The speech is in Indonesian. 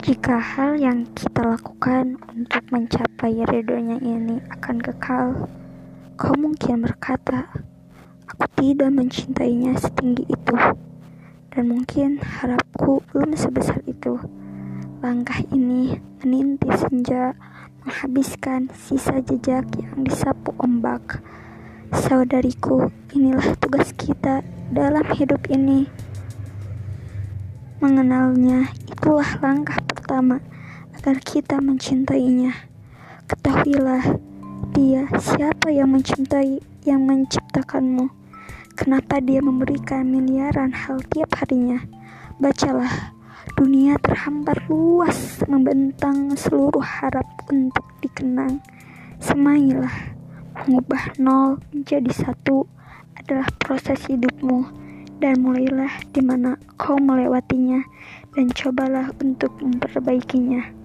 Jika hal yang kita lakukan untuk mencapai ridhonya ini akan kekal, kau mungkin berkata, aku tidak mencintainya setinggi itu. Dan mungkin harapku belum sebesar itu. Langkah ini menintis senja, menghabiskan sisa jejak yang disapu ombak. Saudariku, inilah tugas kita dalam hidup ini. Mengenalnya itulah langkah pertama agar kita mencintainya. Ketahuilah, dia siapa yang mencintai, yang menciptakanmu. Kenapa dia memberikan miliaran hal tiap harinya? Bacalah, dunia terhampar luas membentang seluruh harap untuk dikenang. Semailah Mengubah nol menjadi satu adalah proses hidupmu dan mulailah di mana kau melewatinya dan cobalah untuk memperbaikinya.